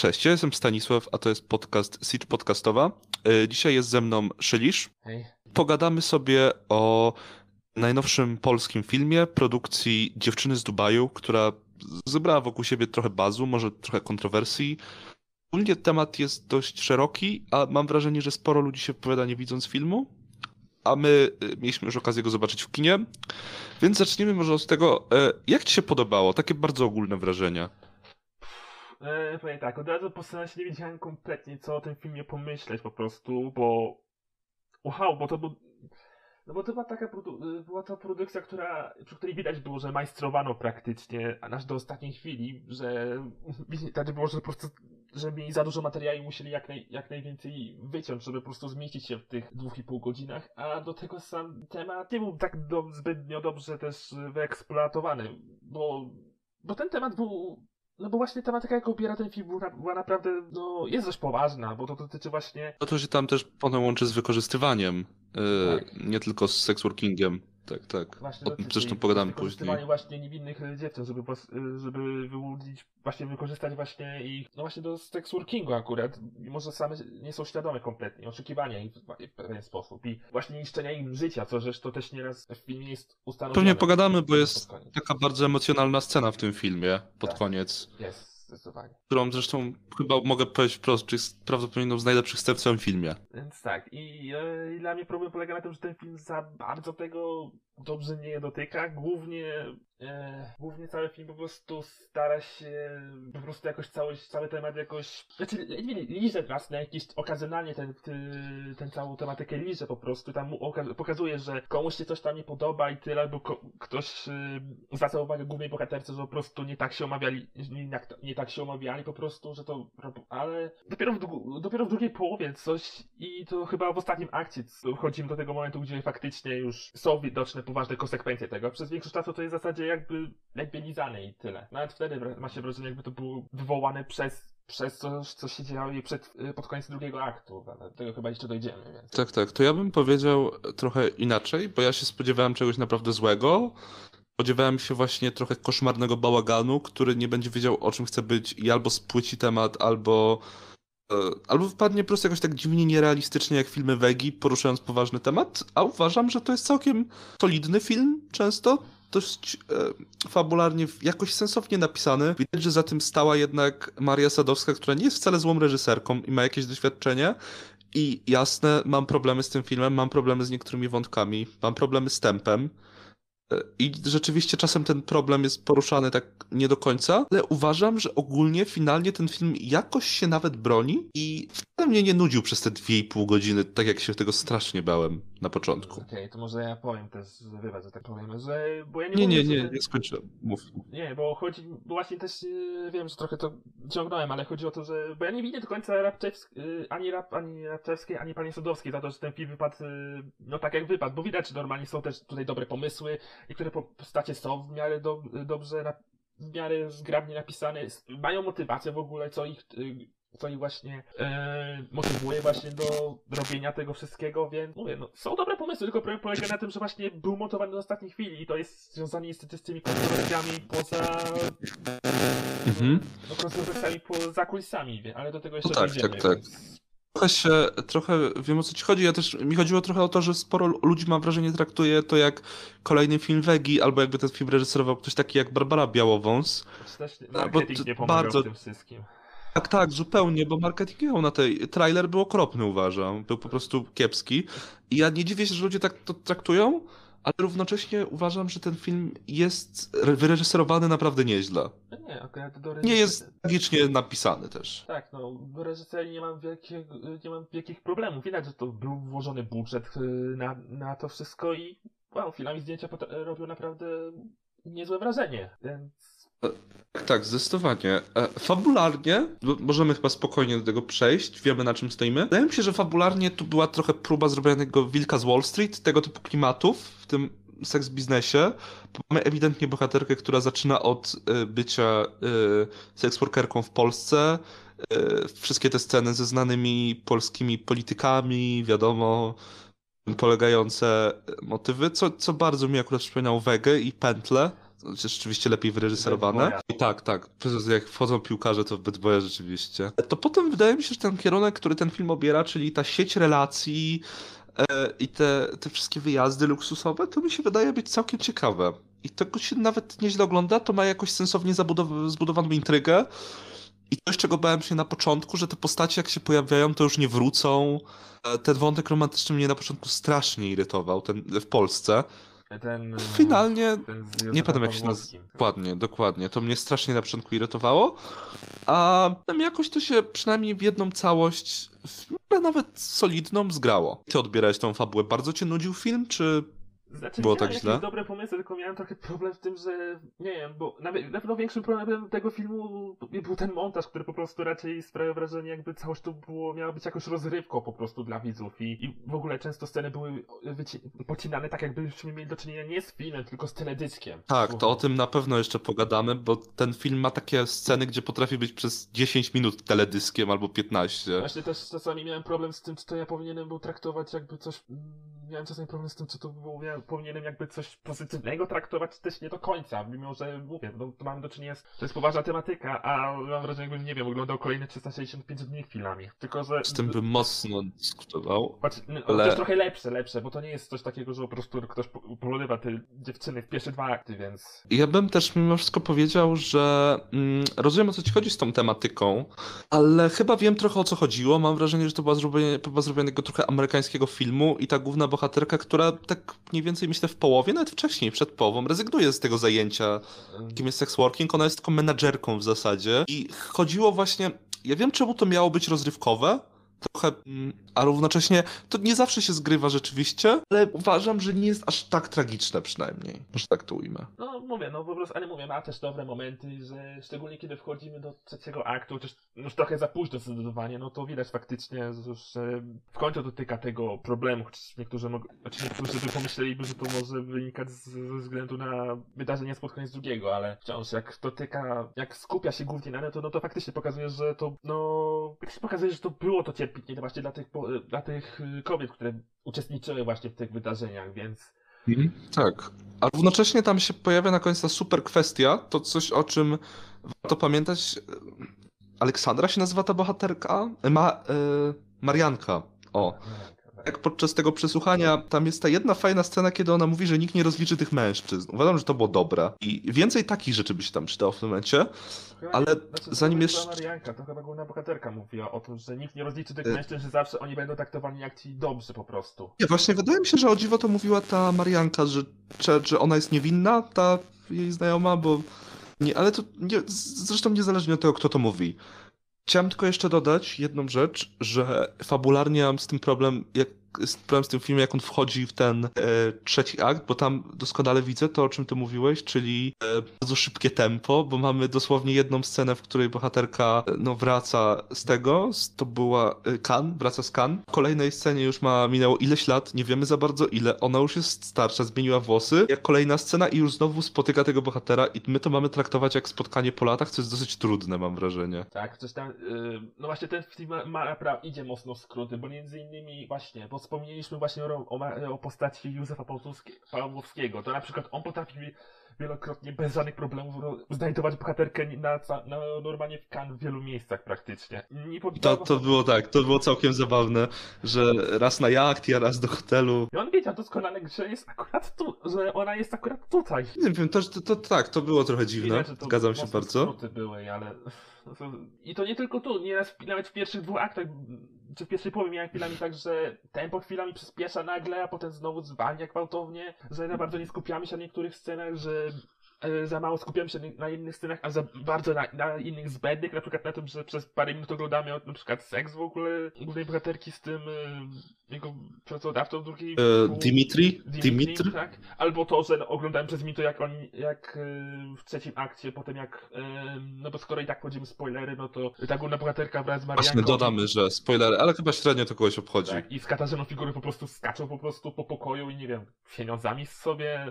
Cześć, ja jestem Stanisław, a to jest podcast Siege Podcastowa. E, Dzisiaj jest ze mną Szylisz. Hej. Pogadamy sobie o najnowszym polskim filmie produkcji Dziewczyny z Dubaju, która zebrała wokół siebie trochę bazu, może trochę kontrowersji. Ogólnie temat jest dość szeroki, a mam wrażenie, że sporo ludzi się wypowiada nie widząc filmu. A my e, mieliśmy już okazję go zobaczyć w kinie. Więc zacznijmy może od tego, e, jak ci się podobało? Takie bardzo ogólne wrażenia. E, powiem tak, od razu po seansie nie wiedziałem kompletnie co o tym filmie pomyśleć po prostu, bo... Wow, bo to był... No bo to była taka produ- była to produkcja, która, przy której widać było, że majstrowano praktycznie, a aż do ostatniej chwili, że tak było, że po prostu, że mieli za dużo materiału i musieli jak, naj, jak najwięcej wyciąć, żeby po prostu zmieścić się w tych dwóch i pół godzinach, a do tego sam temat nie był tak do, zbytnio dobrze też wyeksploatowany, bo, bo ten temat był no bo właśnie tematyka, jaką obiera ten film, była, naprawdę, no, jest dość poważna, bo to dotyczy właśnie... No to się tam też potem łączy z wykorzystywaniem, yy, Tak. nie tylko z sex workingiem. Tak, tak. Właśnie O, dotyczy zresztą pogadamy później. właśnie niewinnych dziewcząt, żeby, żeby wyłudzić, właśnie wykorzystać właśnie ich, no właśnie do sex workingu akurat, mimo że same nie są świadome kompletnie, oczekiwania ich w- pewien sposób i właśnie niszczenia im życia, co zresztą też nieraz w filmie jest ustanowione. Pewnie pogadamy, bo jest taka bardzo emocjonalna scena w tym filmie pod Tak. koniec, Jest, zdecydowanie. którą zresztą chyba mogę powiedzieć wprost, że jest prawdopodobnie jedną z najlepszych scen w całym filmie. Więc tak, i, e, i dla mnie problem polega na tym, że ten film za bardzo tego dobrze nie dotyka. Głównie, e, głównie cały film po prostu stara się po prostu jakoś cały, cały temat jakoś. Znaczy, liże raz na jakiś okazjonalnie ten, ty, ten całą tematykę liże po prostu. Tam pokazuje, że komuś się coś tam nie podoba i tyle, ko- ktoś e, zwraca uwagę głównej bohaterce, że po prostu nie tak się omawiali, nie, nie tak się omawiali po prostu, że to. Ale dopiero w, dopiero w drugiej połowie coś i to chyba w ostatnim akcie dochodzimy do tego momentu, gdzie faktycznie już są widoczne poważne konsekwencje tego. Przez większość czasu to jest w zasadzie jakby, lizane i tyle. Nawet wtedy ma się wrażenie, jakby to było wywołane przez, przez coś, co się działo jej przed, y, pod koniec drugiego aktu. Ale do tego chyba jeszcze dojdziemy, więc. Tak, tak. To ja bym powiedział trochę inaczej, bo ja się spodziewałem czegoś naprawdę złego. Spodziewałem się właśnie trochę koszmarnego bałaganu, który nie będzie wiedział o czym chce być i albo spłyci temat, albo albo wypadnie po prostu jakoś tak dziwnie nierealistycznie jak filmy Wegi, poruszając poważny temat, a uważam, że to jest całkiem solidny film często, dość e, fabularnie, jakoś sensownie napisany. Widać, że za tym stała jednak Maria Sadowska, która nie jest wcale złą reżyserką i ma jakieś doświadczenie. I jasne, mam problemy z tym filmem, mam problemy z niektórymi wątkami, mam problemy z tempem. I rzeczywiście czasem ten problem jest poruszany tak nie do końca, ale uważam, że ogólnie, finalnie ten film jakoś się nawet broni i wcale mnie nie nudził przez te dwie i pół godziny, tak jak się tego strasznie bałem na początku. Okej, to może ja powiem też, wybacz, że tak powiem, że. Bo ja nie Nie, mówię, nie, nie, nie skończyłem. Mów. Nie, bo chodzi, bo właśnie też yy, wiem, że trochę to ciągnąłem, ale chodzi o to, że, bo ja nie widzę do końca Rabczewsk, yy, ani, Rap, ani Rabczewskiej, ani pani Sadowskiej za to, że ten film wypadł, yy, no tak jak wypadł, bo widać, że normalnie są też tutaj dobre pomysły, niektóre po- postacie są w miarę do, dobrze, na, w miarę zgrabnie napisane, mają motywację w ogóle, co ich, co ich właśnie e, motywuje właśnie do robienia tego wszystkiego, więc mówię, no są dobre pomysły, tylko problem polega na tym, że właśnie był montowany do ostatniej chwili i to jest związane niestety z tymi kontrowersjami poza Mhm. no kontrowersjami poza kulisami, wie- ale do tego jeszcze No tak, dojdziemy. tak, tak. więc- Trochę się, trochę wiem o co ci chodzi. Ja też, mi chodziło trochę o to, że sporo ludzi mam wrażenie traktuje to jak kolejny film Wegi, albo jakby ten film reżyserował ktoś taki jak Barbara Białowąs. Też bo marketing to nie pomagał bardzo- w tym wszystkim. Tak, tak, zupełnie, bo marketing miał na tej. Trailer był okropny, uważam. Był po prostu kiepski. I ja nie dziwię się, że ludzie tak to traktują, ale równocześnie uważam, że ten film jest re- wyreżyserowany naprawdę nieźle. No nie, akurat do Nie jest tragicznie napisany też. Tak, no, do reżyserii nie mam, wielkiego, nie mam wielkich problemów. Widać, że to był włożony budżet y, na, na to wszystko i wow, chwilami zdjęcia robią naprawdę niezłe wrażenie, więc Tak, tak, zdecydowanie. E, Fabularnie, możemy chyba spokojnie do tego przejść, wiemy na czym stoimy. Wydaje mi się, że fabularnie tu była trochę próba zrobienia tego Wilka z Wall Street, tego typu klimatów w tym seks biznesie. Mamy ewidentnie bohaterkę, która zaczyna od e, bycia e, seksworkerką w Polsce. E, Wszystkie te sceny ze znanymi polskimi politykami, wiadomo, polegające motywy, co, co bardzo mi akurat przypominało Wegę i Pętlę rzeczywiście lepiej wyreżyserowane. I tak, tak. Jak wchodzą piłkarze, to w Bad Boya rzeczywiście. To potem wydaje mi się, że ten kierunek, który ten film obiera, czyli ta sieć relacji e, i te, te wszystkie wyjazdy luksusowe, to mi się wydaje być całkiem ciekawe. I tego się nawet nieźle ogląda, to ma jakoś sensownie zbudowaną intrygę. I coś, czego bałem się na początku, że te postacie jak się pojawiają, to już nie wrócą. E, Ten wątek romantyczny mnie na początku strasznie irytował, ten w Polsce. Ten, Finalnie ten nie pamiętam jak się nazywa. Dokładnie, dokładnie. To mnie strasznie na początku irytowało. A tam jakoś to się przynajmniej w jedną całość, nawet solidną, zgrało. Ty odbierałeś tą fabułę. Bardzo cię nudził film, czy Znaczy, Było tak źle? dobre pomysły, tylko miałem trochę problem w tym, że nie wiem, bo nawet, na pewno większym problemem tego filmu był ten montaż, który po prostu raczej sprawia wrażenie, jakby całość to było, miała być jakąś rozrywką po prostu dla widzów i, i w ogóle często sceny były pocinane tak, jakbyśmy mieli do czynienia nie z filmem, tylko z teledyskiem. Tak, to o tym na pewno jeszcze pogadamy, bo ten film ma takie sceny, gdzie potrafi być przez 10 minut teledyskiem albo 15. Właśnie też czasami miałem problem z tym, czy to ja powinienem był traktować jakby coś. Miałem czasami problem z tym, czy to było, ja powinienem jakby coś pozytywnego traktować, też nie do końca. Mimo, że mówię, no, to mamy do czynienia z. To jest poważna tematyka, a mam wrażenie, jakbym, nie wiem, oglądał kolejne 365 dni chwilami. Tylko, że. Z tym bym mocno dyskutował. Patrz, no, ale- też trochę lepsze, lepsze, bo to nie jest coś takiego, że po prostu ktoś po- polorywa te dziewczyny w pierwsze dwa akty, więc. Ja bym też mimo wszystko powiedział, że mm, rozumiem o co ci chodzi z tą tematyką, ale chyba wiem trochę o co chodziło. Mam wrażenie, że to była zrobienie, próba zrobionego trochę amerykańskiego filmu i ta główna bohaterka, która tak mniej więcej myślę w połowie, nawet wcześniej, przed połową, rezygnuje z tego zajęcia, kim jest sex working. Ona jest tylko menadżerką w zasadzie i chodziło właśnie, ja wiem czemu to miało być rozrywkowe, trochę, mm, a równocześnie to nie zawsze się zgrywa rzeczywiście, ale uważam, że nie jest aż tak tragiczne przynajmniej, że tak to ujmę. No mówię, no po prostu, ale mówię, ma też dobre momenty, że szczególnie kiedy wchodzimy do trzeciego aktu, chociaż już trochę za późno zdecydowanie, no to widać faktycznie, że w końcu dotyka tego problemu, chociaż niektórzy, mog- znaczy niektórzy by pomyśleliby, że to może wynikać z, ze względu na wydarzenia z pod koniec drugiego, ale wciąż jak dotyka, jak skupia się głównie na to, no to faktycznie pokazuje, że to, no, faktycznie pokazuje, że to było to cierpienie właśnie dla tych, dla tych y, kobiet, które uczestniczyły właśnie w tych wydarzeniach, więc Tak. A równocześnie tam się pojawia na końcu ta super kwestia, to coś o czym warto pamiętać. Aleksandra się nazywa ta bohaterka? Ma, e, Marianka. O. Jak podczas tego przesłuchania tam jest ta jedna fajna scena, kiedy ona mówi, że nikt nie rozliczy tych mężczyzn. Uważam, że to było dobre. I więcej takich rzeczy by się tam przydało w tym momencie. Chyba Ale znaczy, zanim jeszcze- była Marianka, to chyba główna bohaterka mówiła o tym, że nikt nie rozliczy tych Y- mężczyzn, że zawsze oni będą traktowani jak ci dobrzy po prostu. Nie, właśnie wydaje mi się, że o dziwo to mówiła ta Marianka, że, że, ona jest niewinna, ta jej znajoma, bo... Nie, ale to nie, zresztą niezależnie od tego, kto to mówi. Chciałem tylko jeszcze dodać jedną rzecz, że fabularnie mam z tym problem, jak problem z tym filmem, jak on wchodzi w ten e, trzeci akt, bo tam doskonale widzę to, o czym ty mówiłeś, czyli e, bardzo szybkie tempo, bo mamy dosłownie jedną scenę, w której bohaterka e, no, wraca z tego, to była e, Kan, wraca z Kan. W kolejnej scenie już ma minęło ileś lat, nie wiemy za bardzo ile, ona już jest starsza, zmieniła włosy, jak kolejna scena i już znowu spotyka tego bohatera i my to mamy traktować jak spotkanie po latach, co jest dosyć trudne, mam wrażenie. Tak, coś tam, y, no właśnie ten film ma, ma idzie mocno w skróty, bo między innymi właśnie, bo wspomnieliśmy właśnie o, o, o postaci Józefa Pawłowskie- Pawłowskiego, to na przykład on potrafi wielokrotnie bez żadnych problemów ro- znajdować bohaterkę na, na normalnie w kan w wielu miejscach praktycznie. Nie To, to było tak, to było całkiem zabawne, że raz na jacht, a raz do hotelu. I on wiedział doskonale, że jest akurat tu, że ona jest akurat tutaj. Nie wiem, to, to, to tak, to było trochę dziwne, że to zgadzam się bardzo. były, ale... I to nie tylko tu, nieraz nawet w pierwszych dwóch aktach, czy w pierwszej połowie miałem chwilami tak, że tempo chwilami przyspiesza nagle, a potem znowu zwalnia gwałtownie, że bardzo nie skupiamy się na niektórych scenach, że za mało skupiamy się na innych scenach, a za bardzo na, na innych zbędnych, na przykład na tym, że przez parę minut oglądamy na przykład seks w ogóle głównej bohaterki z tym e, jego pracodawcą drugiej E, Dimitri? Dimitri, tak? Albo to, że oglądałem przez mi to, jak on, jak e, w trzecim akcie, potem jak, e, no bo skoro i tak wchodzimy spoilery, no to ta główna bohaterka wraz z Marianką... Właśnie dodamy, że spoilery, ale chyba średnio to kogoś obchodzi. Tak, i z Katarzyną figury po prostu skaczą po prostu po pokoju i nie wiem, pieniądzami sobie e,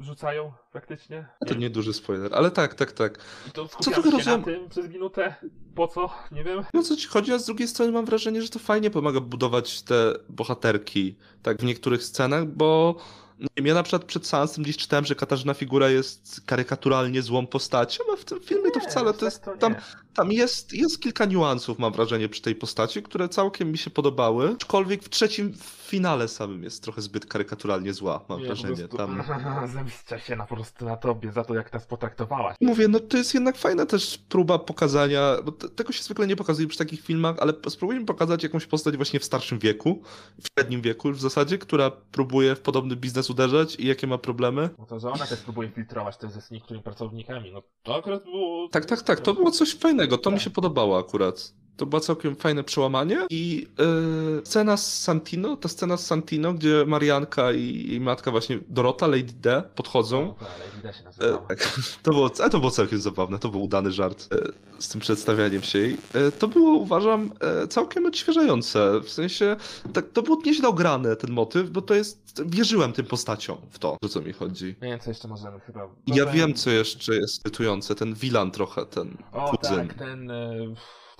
rzucają praktycznie. To nieduży spoiler, ale tak, tak, tak. I to trochę się rozumiem- na tym przez minutę. Po co? Nie wiem. No co ci chodzi, a z drugiej strony mam wrażenie, że to fajnie pomaga budować te bohaterki, tak w niektórych scenach, bo Nie wiem, ja na przykład przed seansem gdzieś czytałem, że Katarzyna Figura jest karykaturalnie złą postacią, a w tym filmie to Nie, wcale aż to jest... tak to Tam, tam jest, jest kilka niuansów, mam wrażenie, przy tej postaci, które całkiem mi się podobały. Aczkolwiek w trzecim finale samym jest trochę zbyt karykaturalnie zła, mam Nie, wrażenie. Prostu, Tam... Się na po prostu na tobie za to, jak nas potraktowałaś. Mówię, no to jest jednak fajna też próba pokazania, bo te, tego się zwykle nie pokazuje przy takich filmach, ale spróbujmy pokazać jakąś postać właśnie w starszym wieku, w średnim wieku już w zasadzie, która próbuje w podobny biznes uderzać i jakie ma problemy. No to, że ona też próbuje filtrować to ze z niektórymi pracownikami. No to akurat było... Tak, tak, tak, to było coś fajnego, to mi Tak. się podobało akurat. To było całkiem fajne przełamanie i yy, scena z Santino, ta scena z Santino, gdzie Marianka i jej matka właśnie Dorota, Lady D podchodzą. No, ale widać się E, nazywała. tak, to było, to było całkiem zabawne, to był udany żart e, z tym przedstawianiem się jej. To było, uważam, całkiem odświeżające, w sensie, tak, to było nieźle ograne ten motyw, bo to jest, wierzyłem tym postaciom w to, o co mi chodzi. Nie wiem, co jeszcze możemy chyba... I ja Dobra. wiem, co jeszcze jest irytujące, ten wilan trochę, ten O kuzyn. tak, ten,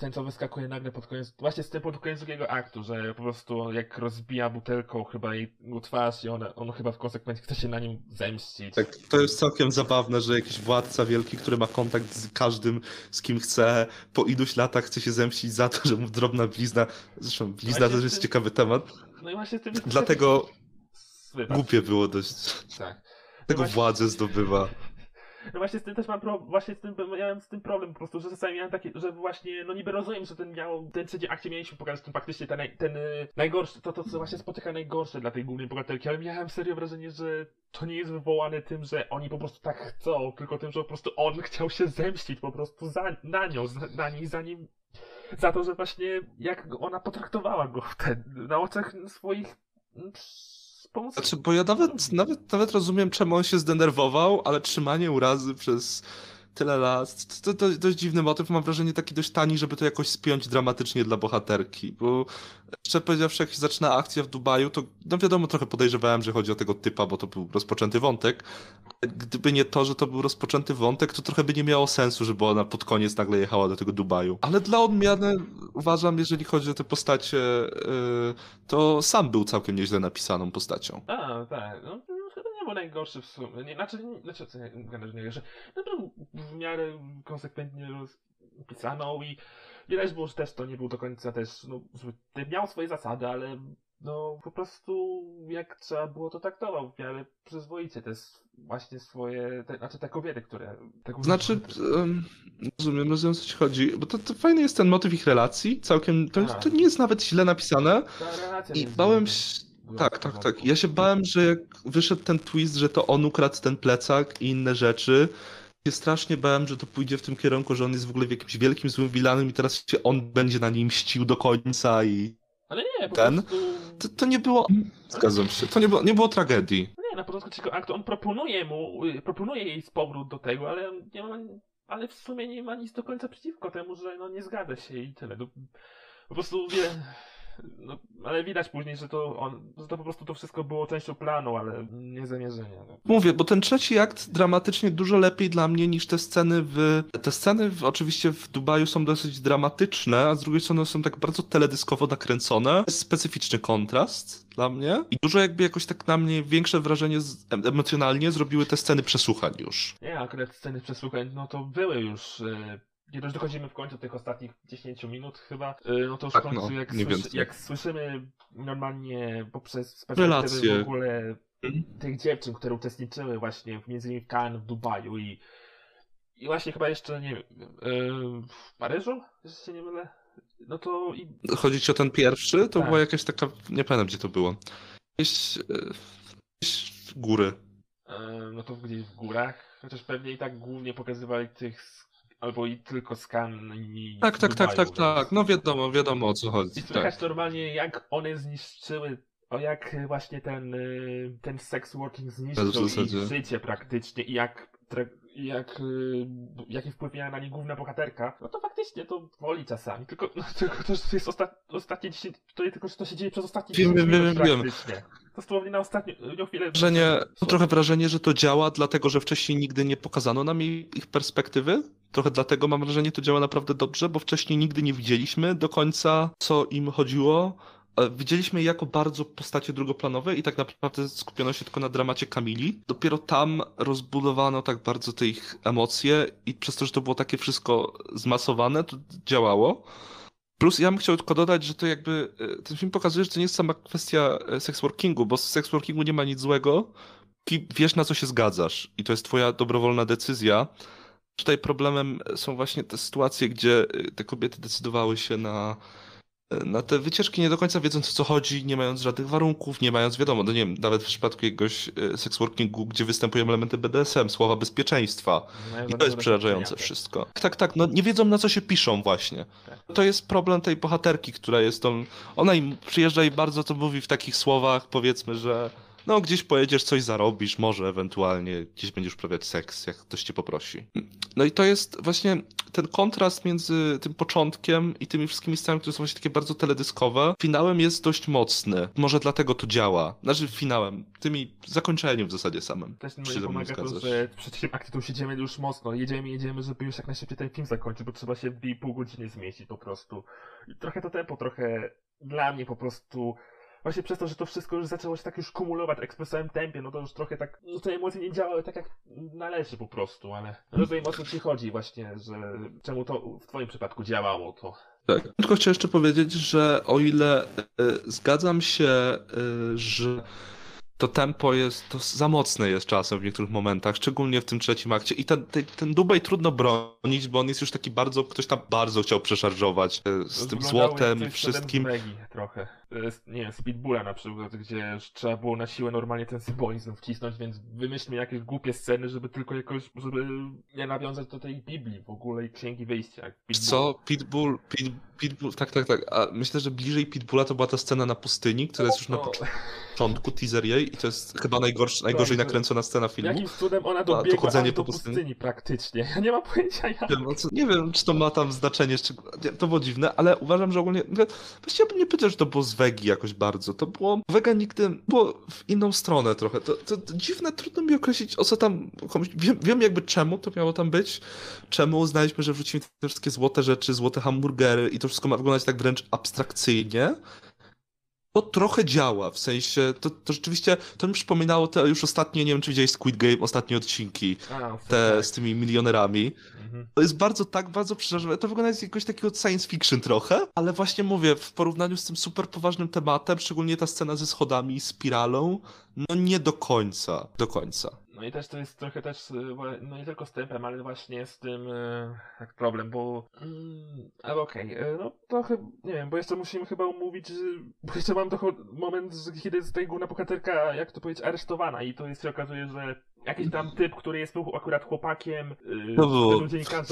ten co wyskakuje nagle pod koniec, właśnie z tym pod koniec drugiego aktu, że po prostu jak rozbija butelką chyba jej twarz i ona, on chyba w konsekwencji chce się na nim zemścić. Tak, to jest całkiem zabawne, że jakiś władca wielki, który ma kontakt z każdym, z kim chce, po iluś latach chce się zemścić za to, że mu drobna blizna, zresztą blizna też jest ty- ciekawy temat, No i właśnie tym... dlatego głupie było dość. Tak. Tego właśnie- władzę zdobywa. No właśnie z tym też mam problem, właśnie z tym miałem z tym problem po prostu, że czasami miałem takie, że właśnie, no niby rozumiem, że ten miał, ten trzeci akcie mieliśmy pokazać ten faktycznie ten, ten y, najgorszy, to to co właśnie spotyka najgorsze dla tej głównej bohaterki, ale miałem serio wrażenie, że to nie jest wywołane tym, że oni po prostu tak chcą, tylko tym, że po prostu on chciał się zemścić po prostu za, na nią, za, na niej, zanim za to, że właśnie jak ona potraktowała go wtedy, na oczach swoich pomocników. Znaczy, bo ja nawet, nawet, nawet rozumiem, czemu on się zdenerwował, ale trzymanie urazy przez tyle lat, to, to, to dość dziwny motyw, mam wrażenie taki dość tani, żeby to jakoś spiąć dramatycznie dla bohaterki, bo szczerze powiedziawszy, jak się zaczyna akcja w Dubaju, to no wiadomo, trochę podejrzewałem, że chodzi o tego typa, bo to był rozpoczęty wątek. Gdyby nie to, że to był rozpoczęty wątek, to trochę by nie miało sensu, żeby ona pod koniec nagle jechała do tego Dubaju. Ale dla odmiany uważam, jeżeli chodzi o te postacie, yy, to sam był całkiem nieźle napisaną postacią. A, tak. No, no, chyba nie był najgorszy w sumie. Nie, znaczy, nie, znaczy co, nie, nie najgorszy. No był w miarę konsekwentnie rozpisaną i widać było, że też to nie był do końca też, no, miał swoje zasady, ale no po prostu jak trzeba było to traktował w miarę przyzwoicie. To jest właśnie swoje, te, znaczy te kobiety, które... Te Znaczy, um, rozumiem, rozumiem, co ci chodzi, bo to, to fajny jest ten motyw ich relacji, całkiem, to, Tak. to nie jest nawet źle napisane Ta relacja i bałem się, tak, tak, tak, ja się bałem, że jak wyszedł ten twist, że to on ukradł ten plecak i inne rzeczy, się strasznie bałem, że to pójdzie w tym kierunku, że on jest w ogóle w jakimś wielkim złym wilanem i teraz się on będzie na nim mścił do końca i Ale nie, po ten? prostu... to, to nie było, zgadzam się, to nie było, nie było tragedii. No nie, na początku trzeciego aktu on proponuje mu, y, proponuje jej z powrót do tego, ale nie ma, ale w sumie nie ma nic do końca przeciwko temu, że no nie zgadza się i tyle. No, po prostu wie, no, ale widać później, że to on, że to po prostu to wszystko było częścią planu, ale nie zamierzenia. No. Mówię, bo ten trzeci akt dramatycznie dużo lepiej dla mnie niż te sceny w... Te sceny w, oczywiście w Dubaju są dosyć dramatyczne, a z drugiej strony są tak bardzo teledyskowo nakręcone. Jest specyficzny kontrast dla mnie i dużo jakby jakoś tak na mnie większe wrażenie z, em- emocjonalnie zrobiły te sceny przesłuchań już. Nie, akurat sceny przesłuchań, no to były już. Y, kiedy już dochodzimy w końcu tych ostatnich 10 minut chyba, y, no to już Tak, w końcu no, jak, słyszy, jak słyszymy normalnie poprzez Relacje. w ogóle tych dziewczyn, które uczestniczyły właśnie w- między innymi w Cannes, w Dubaju i i właśnie chyba jeszcze, nie wiem, yy, w Paryżu, jeśli się nie mylę, no to i Chodzi ci o ten pierwszy? To Tak. była jakaś taka... Nie pamiętam, gdzie to było. Gdzieś... e, Gdzieś w góry. no to gdzieś w górach, chociaż pewnie i tak głównie pokazywali tych, albo i tylko Cannes i Tak, tak, tak, tak, tak. No wiadomo, wiadomo o co chodzi. I Tak. słychać normalnie, jak one zniszczyły, o jak właśnie ten, y, ten sex working zniszczył ich życie praktycznie i jak, jak, y, jaki wpływ miała na nie główna bohaterka, no to faktycznie to woli czasami, tylko, no, tylko to jest osta- ostatnie 10, to nie tylko, że to się dzieje przez ostatnie Wiem, 10 wiem, minut wiem, wiem. Dosłownie na ostatnią chwilę. mam trochę wrażenie, że to działa, dlatego że wcześniej nigdy nie pokazano nam ich perspektywy. Trochę dlatego mam wrażenie, to działa naprawdę dobrze, bo wcześniej nigdy nie widzieliśmy do końca, co im chodziło. e, widzieliśmy je jako bardzo postacie drugoplanowe i tak naprawdę skupiono się tylko na dramacie Kamili. Dopiero tam rozbudowano tak bardzo te ich emocje i przez to, że to było takie wszystko zmasowane, to działało. Plus ja bym chciał tylko dodać, że to jakby e, ten film pokazuje, że to nie jest sama kwestia e, sexworkingu, bo w sexworkingu nie ma nic złego. Wiesz na co się zgadzasz i to jest twoja dobrowolna decyzja. Tutaj problemem są właśnie te sytuacje, gdzie e, te kobiety decydowały się na, na te wycieczki nie do końca wiedząc o co chodzi, nie mając żadnych warunków, nie mając wiadomo, no nie wiem, nawet w przypadku jakiegoś e, sexworkingu, gdzie występują elementy BDSM, słowa bezpieczeństwa, i to jest przerażające wszystko. Tak, tak, no nie wiedzą na co się piszą właśnie. Tak. To jest problem tej bohaterki, która jest tą... Ona im przyjeżdża i bardzo to mówi w takich słowach, powiedzmy, że no gdzieś pojedziesz, coś zarobisz, może ewentualnie gdzieś będziesz uprawiać seks, jak ktoś cię poprosi. No i to jest właśnie ten kontrast między tym początkiem i tymi wszystkimi scenami, które są właśnie takie bardzo teledyskowe. Finałem jest dość mocny. Może dlatego to działa. Znaczy finałem, tymi zakończeniem w zasadzie samym. Też Czy ze i mną pomaga to, że przy tym akcie tu siedzimy już mocno. Jedziemy, jedziemy, żeby już jak najszybciej ten film zakończyć, bo trzeba się w 2,5 godziny zmieścić po prostu. I trochę to tempo, trochę dla mnie po prostu. Właśnie przez to, że to wszystko już zaczęło się tak już kumulować w ekspresowym tempie, no to już trochę tak, no te emocje nie działały tak jak należy po prostu, ale rozumiem o co ci chodzi właśnie, że czemu to w twoim przypadku działało to. Tak. Tylko chciałem jeszcze powiedzieć, że o ile y, zgadzam się, y, że to tempo jest, to za mocne jest czasem w niektórych momentach, szczególnie w tym trzecim akcie. I ten, ten, ten Dubaj trudno bronić, bo on jest już taki bardzo, ktoś tam bardzo chciał przeszarżować y, z tym złotem i wszystkim. Trochę. Z- Nie wiem, Speedbulla na przykład, gdzie trzeba było na siłę normalnie ten symbolizm wcisnąć, więc wymyślmy jakieś głupie sceny, żeby tylko jakoś, żeby nie nawiązać do tej Biblii w ogóle i Księgi Wyjścia. Speedbull. Co? Pitbull, Pit, Pitbull, tak, tak, tak. A myślę, że bliżej Pitbulla to była ta scena na pustyni, która jest już na No, początku, teaser jej i to jest chyba najgorszy, najgorzej Tak, nakręcona scena filmu. Jakimś cudem ona to dobiegła chodzenie aż do po pustyni. pustyni praktycznie. Ja nie mam pojęcia jak. Nie wiem, czy to ma tam znaczenie, nie, To było dziwne, ale uważam, że ogólnie. mówię, Właściwie bym nie powiedział, że to było Wegi jakoś bardzo. To było. Wega nigdy było w inną stronę trochę. To, to, to dziwne, trudno mi określić, o co tam. Komuś, wiem, wiem, jakby czemu to miało tam być. Czemu uznaliśmy, że wrzucimy te wszystkie złote rzeczy, złote hamburgery i to wszystko ma wyglądać tak wręcz abstrakcyjnie. To trochę działa, w sensie, to, to rzeczywiście, to mi przypominało te już ostatnie, nie wiem czy widziałeś Squid Game, ostatnie odcinki, A, te tak. z tymi milionerami. Mhm. To jest bardzo tak, bardzo przerażone. To wygląda jak jakiegoś takiego science fiction trochę, ale właśnie mówię, w porównaniu z tym super poważnym tematem, szczególnie ta scena ze schodami i spiralą, no nie do końca, do końca. No i też to jest trochę też, y, no nie tylko z tempem, ale właśnie z tym jak problem, bo mm, ale okej, y, no trochę, nie wiem, bo jeszcze musimy chyba umówić, bo jeszcze mam dochod- moment, kiedy jest tutaj główna bohaterka, jak to powiedzieć, aresztowana i to jest się okazuje, że jakiś tam typ, który jest był akurat chłopakiem y, To było-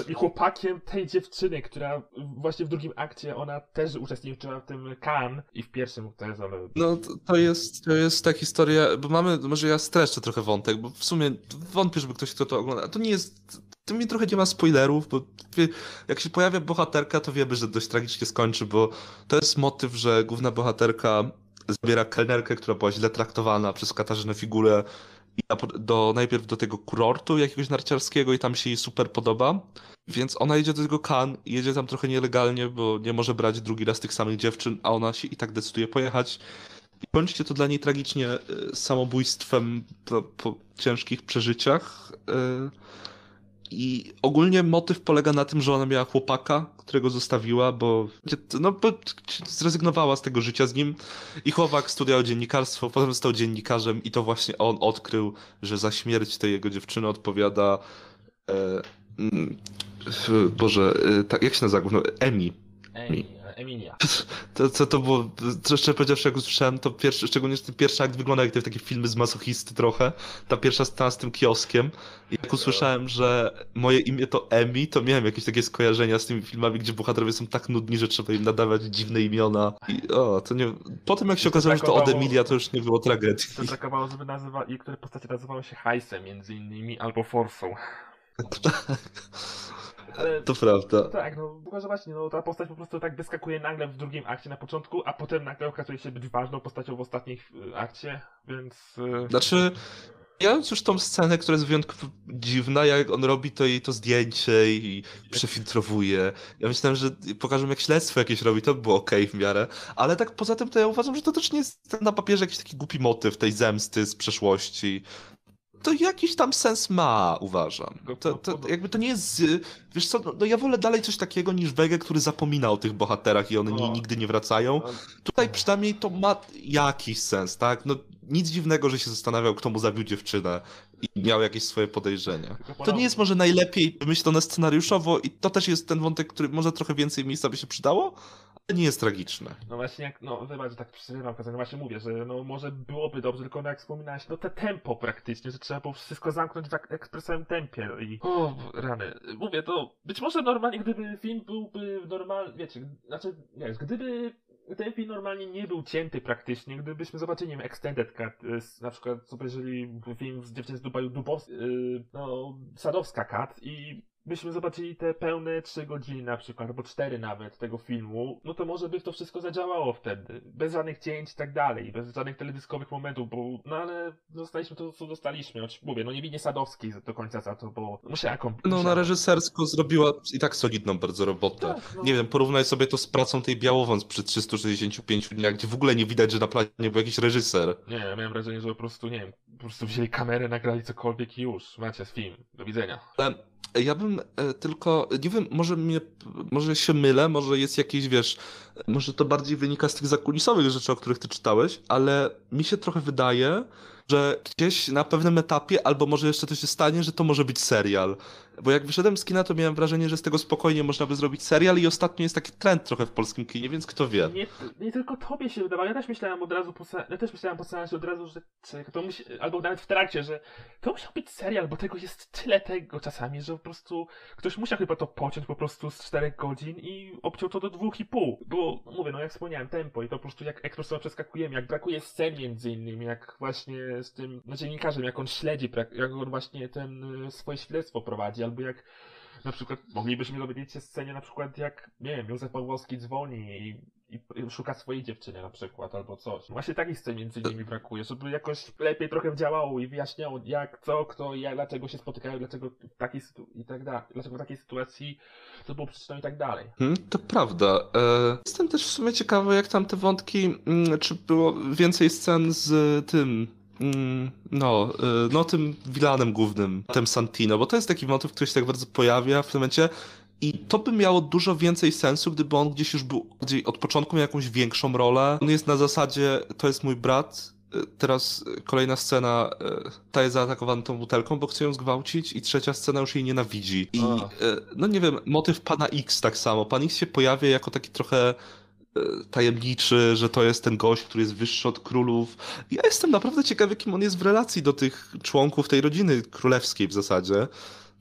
i chłopakiem tej dziewczyny, która właśnie w drugim akcie, ona też uczestniczyła w tym Kan i w pierwszym też, ale No to, to jest, to jest ta historia, bo mamy, może ja streszczę trochę wątek, bo w sumie wątpię, żeby ktoś kto to ogląda. To nie jest, to mi trochę nie ma spoilerów, bo jak się pojawia bohaterka, to wiemy, że dość tragicznie skończy, bo to jest motyw, że główna bohaterka zabiera kelnerkę, która była źle traktowana przez Katarzynę Figurę po- do, najpierw do tego kurortu jakiegoś narciarskiego i tam się jej super podoba. Więc ona jedzie do tego Kan jedzie tam trochę nielegalnie, bo nie może brać drugi raz tych samych dziewczyn, a ona się i tak decyduje pojechać. I kończy to dla niej tragicznie y, samobójstwem po, po ciężkich przeżyciach. I ogólnie motyw polega na tym, że ona miała chłopaka, którego zostawiła, bo, no, bo zrezygnowała z tego życia z nim. I chłopak studiował dziennikarstwo, potem został dziennikarzem i to właśnie on odkrył, że za śmierć tej jego dziewczyny odpowiada e, mm, Boże, e, tak, jak się nazywa? główno? Emi. Emi, Emilia. To, co to było, szczerze powiedziawszy, jak usłyszałem, to pierwszy, szczególnie ten pierwszy akt wygląda jak te takie filmy z masochisty trochę. Ta pierwsza scena z tym kioskiem. I jak usłyszałem, że moje imię to Emi, to miałem jakieś takie skojarzenia z tymi filmami, gdzie bohaterowie są tak nudni, że trzeba im nadawać dziwne imiona. I o, to nie... Potem jak się okazało, że to od Emilia, to już nie było tragedii. To brakowało, żeby nazywa, i które postacie nazywały się Hajsem między innymi, albo Forsą. Ale To prawda. tak, no że właśnie, no ta postać po prostu tak wyskakuje nagle w drugim akcie na początku, a potem nagle okazuje się być ważną postacią w ostatnim akcie, więc... y, Znaczy, Pomijając już tą scenę, która jest wyjątkowo dziwna, jak on robi to jej to zdjęcie i przefiltrowuje. Ja myślałem, że pokażą jak śledztwo jakieś robi, to by było okej w miarę. Ale tak poza tym to ja uważam, że to też nie jest na papierze jakiś taki głupi motyw tej zemsty z przeszłości. To jakiś tam sens ma, uważam. To, to, jakby to nie jest. Wiesz co, no, no ja wolę dalej coś takiego niż Wege, który zapomina o tych bohaterach i one ni- O. nigdy nie wracają. Tutaj przynajmniej to ma jakiś sens, tak? No nic dziwnego, że się zastanawiał, kto mu zabił dziewczynę i miał jakieś swoje podejrzenia. To nie jest może najlepiej wymyślone scenariuszowo i to też jest ten wątek, który może trochę więcej miejsca by się przydało, nie jest tragiczny. No właśnie jak, no wybacz, że tak przerywam, no właśnie mówię, że no może byłoby dobrze, tylko no jak wspominałeś, no te tempo praktycznie, że trzeba było wszystko zamknąć w ek- ekspresowym tempie i... O, rany. Mówię, to być może normalnie, gdyby film byłby normal, wiecie, znaczy, wiesz, gdyby ten film normalnie nie był cięty praktycznie, gdybyśmy zobaczyli, nie wiem, Extended Cut, y, na przykład zobaczyli film z dziewczyny z Dubaju Dubows, yy, no, Sadowska Cut i byśmy zobaczyli te pełne 3 godziny na przykład, albo 4 nawet tego filmu, no to może by to wszystko zadziałało wtedy. Bez żadnych cięć i tak dalej, bez żadnych teledyskowych momentów, bo, no ale dostaliśmy to, co dostaliśmy. Choć mówię, no nie winie Sadowskiej do końca za to, bo musiała komp- No na reżysersko zrobiła i tak solidną bardzo robotę. Tak, no. Nie wiem, porównaj sobie to z pracą tej Białowąc przy 365 dniach, gdzie w ogóle nie widać, że na planie był jakiś reżyser. Nie, ja miałem wrażenie, że po prostu, nie wiem, po prostu wzięli kamerę, nagrali cokolwiek i już. Macie film. Do widzenia. Ale ja bym e, tylko, nie wiem, może mnie, może się mylę, może jest jakieś, wiesz, może to bardziej wynika z tych zakulisowych rzeczy, o których ty czytałeś, ale mi się trochę wydaje, że gdzieś na pewnym etapie, albo może jeszcze to się stanie, że to może być serial. Bo jak wyszedłem z kina, to miałem wrażenie, że z tego spokojnie można by zrobić serial i ostatnio jest taki trend trochę w polskim kinie, więc kto wie. Nie, nie tylko tobie się wydawało, ja też myślałem od razu po ja też myślałem po od razu, że to musi, albo nawet w trakcie, że to musiał być serial, bo tego jest tyle tego czasami, że po prostu ktoś musiał chyba to pociąć po prostu z 4 godzin i obciął to do dwóch i pół. Bo mówię, no jak wspomniałem, tempo i to po prostu jak ekspresowo przeskakujemy, jak brakuje scen między innymi, jak właśnie z tym no, dziennikarzem, jak on śledzi, jak on właśnie ten y, swoje śledztwo prowadzi, albo jak na przykład moglibyśmy dowiedzieć się scenie na przykład jak, nie wiem, Józef Pawłowski dzwoni i, i szuka swojej dziewczyny na przykład, albo coś. Właśnie takich scen między innymi brakuje, żeby jakoś lepiej trochę działało i wyjaśniało jak, co, kto jak, dlaczego się spotykają, dlaczego w takiej i tak dalej, dlaczego w takiej sytuacji to było przyczyną i tak dalej. Hmm, to prawda. E, jestem też w sumie ciekawy, jak tam te wątki, mm, czy było więcej scen z tym, no, e, no tym Wilanem głównym, tym Santino, bo to jest taki motyw, który się tak bardzo pojawia w tym momencie i to by miało dużo więcej sensu, gdyby on gdzieś już był, gdzie od początku miał jakąś większą rolę. On jest na zasadzie, to jest mój brat, e, Teraz kolejna scena, e, ta jest zaatakowana tą butelką, bo chce ją zgwałcić i trzecia scena już jej nienawidzi. I no nie wiem, motyw pana X tak samo. Pan X się pojawia jako taki trochę tajemniczy, że to jest ten gość, który jest wyższy od królów. Ja jestem naprawdę ciekawy, kim on jest w relacji do tych członków tej rodziny królewskiej w zasadzie.